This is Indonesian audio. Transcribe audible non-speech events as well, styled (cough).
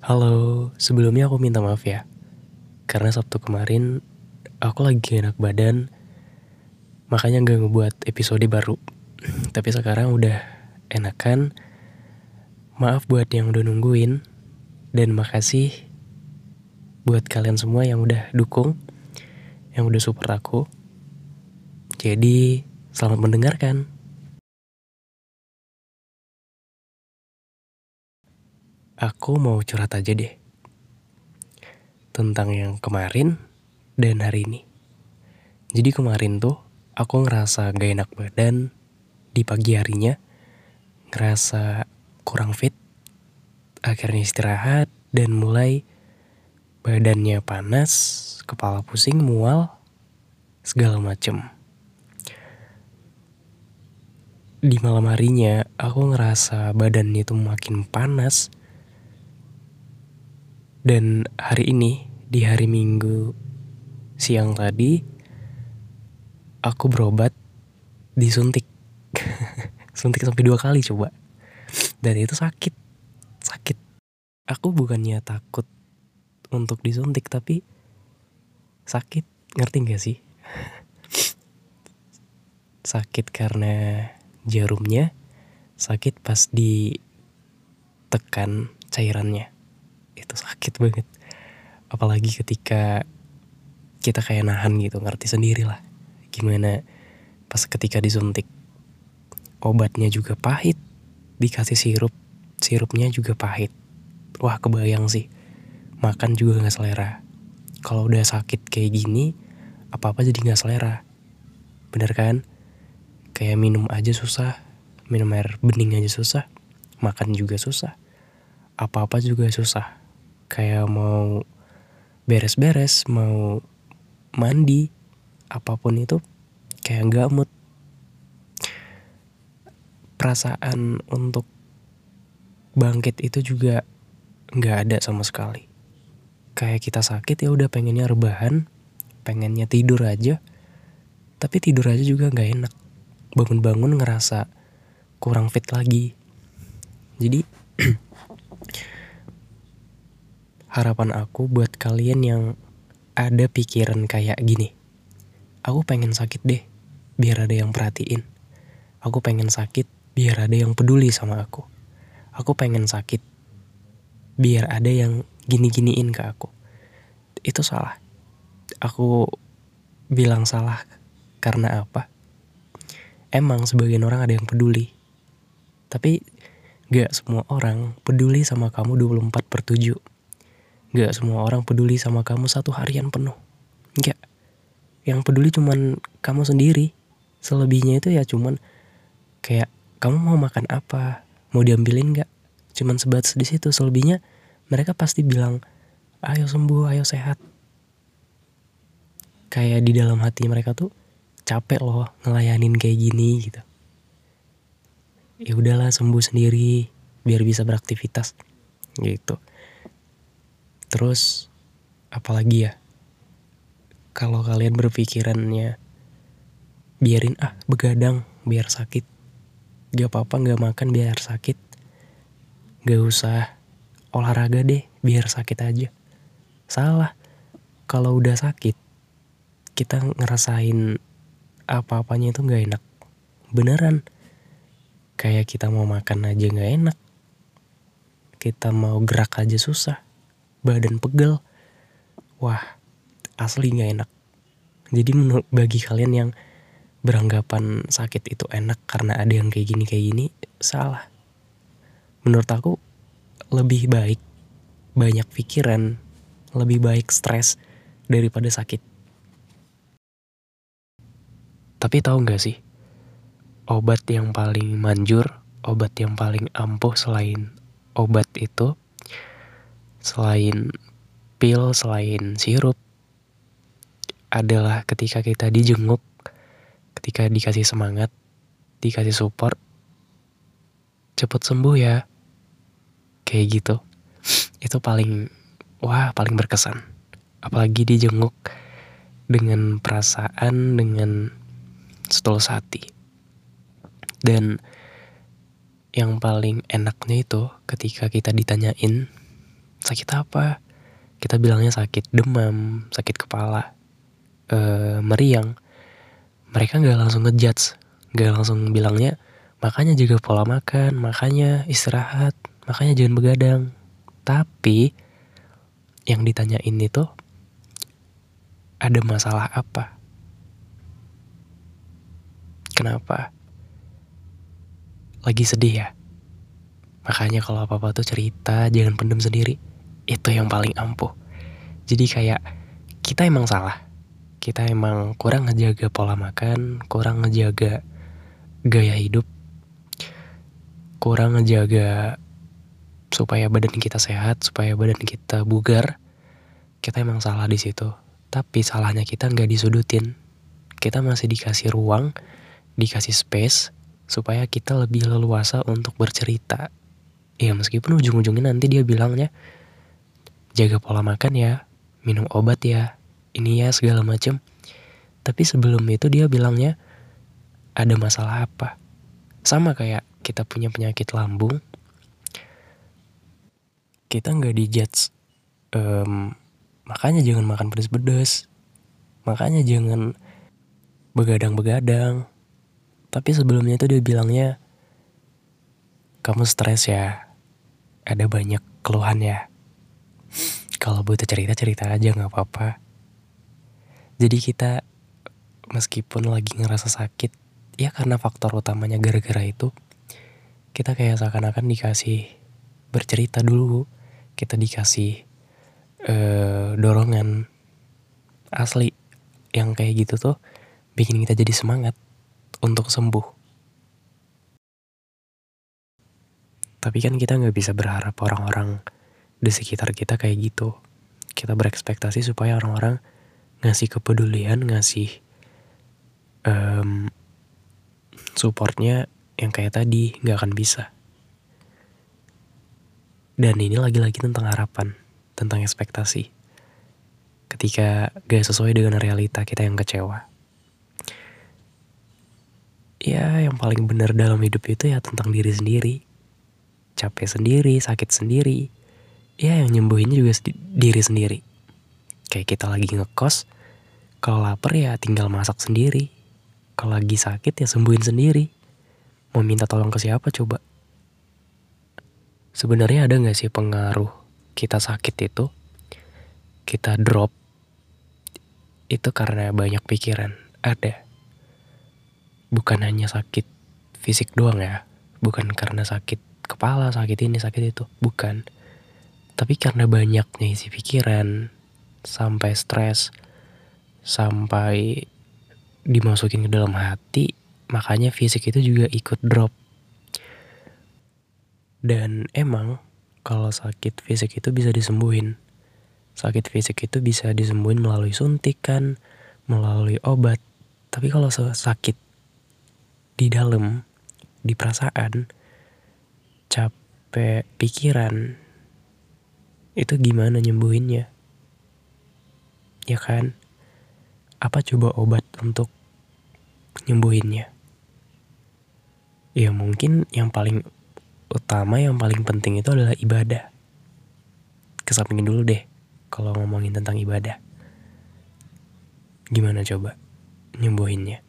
Halo, sebelumnya aku minta maaf ya. Karena Sabtu kemarin aku lagi enak badan, makanya gak ngebuat episode baru. (clears throat) Tapi sekarang udah enakan. Maaf buat yang udah nungguin, dan makasih buat kalian semua yang udah dukung, yang udah support aku. Jadi, selamat mendengarkan. Aku mau curhat aja deh. Tentang yang kemarin dan hari ini. Jadi kemarin tuh aku ngerasa gak enak badan di pagi harinya. Ngerasa kurang fit. Akhirnya istirahat dan mulai badannya panas, kepala pusing, mual, segala macem. Di malam harinya aku ngerasa badan itu makin panas dan hari ini, di hari Minggu siang tadi, aku berobat disuntik. (laughs) Suntik sampai dua kali coba. Dan itu sakit. Sakit. Aku bukannya takut untuk disuntik, tapi sakit. Ngerti gak sih? (laughs) sakit karena jarumnya, sakit pas ditekan cairannya itu sakit banget. Apalagi ketika kita kayak nahan gitu ngerti sendiri lah. Gimana pas ketika disuntik obatnya juga pahit dikasih sirup sirupnya juga pahit. Wah kebayang sih makan juga nggak selera. Kalau udah sakit kayak gini apa apa jadi nggak selera. Bener kan? Kayak minum aja susah minum air bening aja susah makan juga susah apa apa juga susah kayak mau beres-beres, mau mandi, apa pun itu kayak nggak mood. Perasaan untuk bangkit itu juga nggak ada sama sekali. Kayak kita sakit ya udah pengennya rebahan, pengennya tidur aja, tapi tidur aja juga nggak enak. Bangun-bangun ngerasa kurang fit lagi. Jadi (clears throat) harapan aku buat kalian yang ada pikiran kayak gini. Aku pengen sakit deh, biar ada yang perhatiin. Aku pengen sakit, biar ada yang peduli sama aku. Aku pengen sakit, biar ada yang gini-giniin ke aku. Itu salah. Aku bilang salah karena apa? Emang sebagian orang ada yang peduli. Tapi gak semua orang peduli sama kamu 24 per 7. Gak semua orang peduli sama kamu satu harian penuh. Enggak. Yang peduli cuman kamu sendiri. Selebihnya itu ya cuman kayak kamu mau makan apa, mau diambilin nggak? Cuman sebatas di situ. Selebihnya mereka pasti bilang, ayo sembuh, ayo sehat. Kayak di dalam hati mereka tuh capek loh ngelayanin kayak gini gitu. Ya udahlah sembuh sendiri biar bisa beraktivitas gitu. Terus apalagi ya? Kalau kalian berpikirannya biarin ah begadang biar sakit. Gak apa-apa gak makan biar sakit. Gak usah olahraga deh biar sakit aja. Salah. Kalau udah sakit, kita ngerasain apa-apanya itu gak enak. Beneran. Kayak kita mau makan aja gak enak. Kita mau gerak aja susah badan pegel. Wah, asli gak enak. Jadi menurut bagi kalian yang beranggapan sakit itu enak karena ada yang kayak gini kayak gini, salah. Menurut aku lebih baik banyak pikiran, lebih baik stres daripada sakit. Tapi tahu nggak sih, obat yang paling manjur, obat yang paling ampuh selain obat itu selain pil, selain sirup, adalah ketika kita dijenguk, ketika dikasih semangat, dikasih support, cepet sembuh ya. Kayak gitu. Itu paling, wah paling berkesan. Apalagi dijenguk dengan perasaan, dengan setulus hati. Dan yang paling enaknya itu ketika kita ditanyain sakit apa? Kita bilangnya sakit demam sakit kepala uh, meriang. Mereka nggak langsung ngejudge nggak langsung bilangnya makanya jaga pola makan makanya istirahat makanya jangan begadang. Tapi yang ditanyain itu ada masalah apa? Kenapa? Lagi sedih ya? Makanya kalau apa-apa tuh cerita jangan pendem sendiri itu yang paling ampuh jadi kayak kita emang salah kita emang kurang ngejaga pola makan, kurang ngejaga gaya hidup, kurang ngejaga supaya badan kita sehat, supaya badan kita bugar. Kita emang salah di situ. Tapi salahnya kita nggak disudutin. Kita masih dikasih ruang, dikasih space supaya kita lebih leluasa untuk bercerita. Ya meskipun ujung-ujungnya nanti dia bilangnya jaga pola makan ya, minum obat ya, ini ya segala macam tapi sebelum itu dia bilangnya ada masalah apa? Sama kayak kita punya penyakit lambung. Kita nggak dijudge um, makanya jangan makan pedas-pedas makanya jangan begadang-begadang. Tapi sebelumnya itu dia bilangnya kamu stres ya ada banyak keluhan ya kalau butuh cerita cerita aja nggak apa-apa jadi kita meskipun lagi ngerasa sakit, ya karena faktor utamanya gara-gara itu, kita kayak seakan-akan dikasih bercerita dulu, kita dikasih uh, dorongan asli yang kayak gitu tuh bikin kita jadi semangat untuk sembuh. Tapi kan kita nggak bisa berharap orang-orang di sekitar kita kayak gitu. Kita berekspektasi supaya orang-orang ngasih kepedulian ngasih um, supportnya yang kayak tadi nggak akan bisa. Dan ini lagi-lagi tentang harapan tentang ekspektasi. Ketika gak sesuai dengan realita kita yang kecewa. Ya yang paling benar dalam hidup itu ya tentang diri sendiri. Capek sendiri sakit sendiri ya yang nyembuhinnya juga diri sendiri Kayak kita lagi ngekos, kalau lapar ya tinggal masak sendiri. Kalau lagi sakit ya sembuhin sendiri. Mau minta tolong ke siapa coba? Sebenarnya ada gak sih pengaruh kita sakit itu? Kita drop. Itu karena banyak pikiran. Ada. Bukan hanya sakit fisik doang ya. Bukan karena sakit kepala, sakit ini, sakit itu. Bukan. Tapi karena banyaknya isi pikiran, sampai stres, sampai dimasukin ke dalam hati, makanya fisik itu juga ikut drop. Dan emang kalau sakit fisik itu bisa disembuhin. Sakit fisik itu bisa disembuhin melalui suntikan, melalui obat. Tapi kalau sakit di dalam, di perasaan, capek pikiran, itu gimana nyembuhinnya? ya kan? Apa coba obat untuk nyembuhinnya? Ya mungkin yang paling utama, yang paling penting itu adalah ibadah. Kesampingin dulu deh kalau ngomongin tentang ibadah. Gimana coba nyembuhinnya?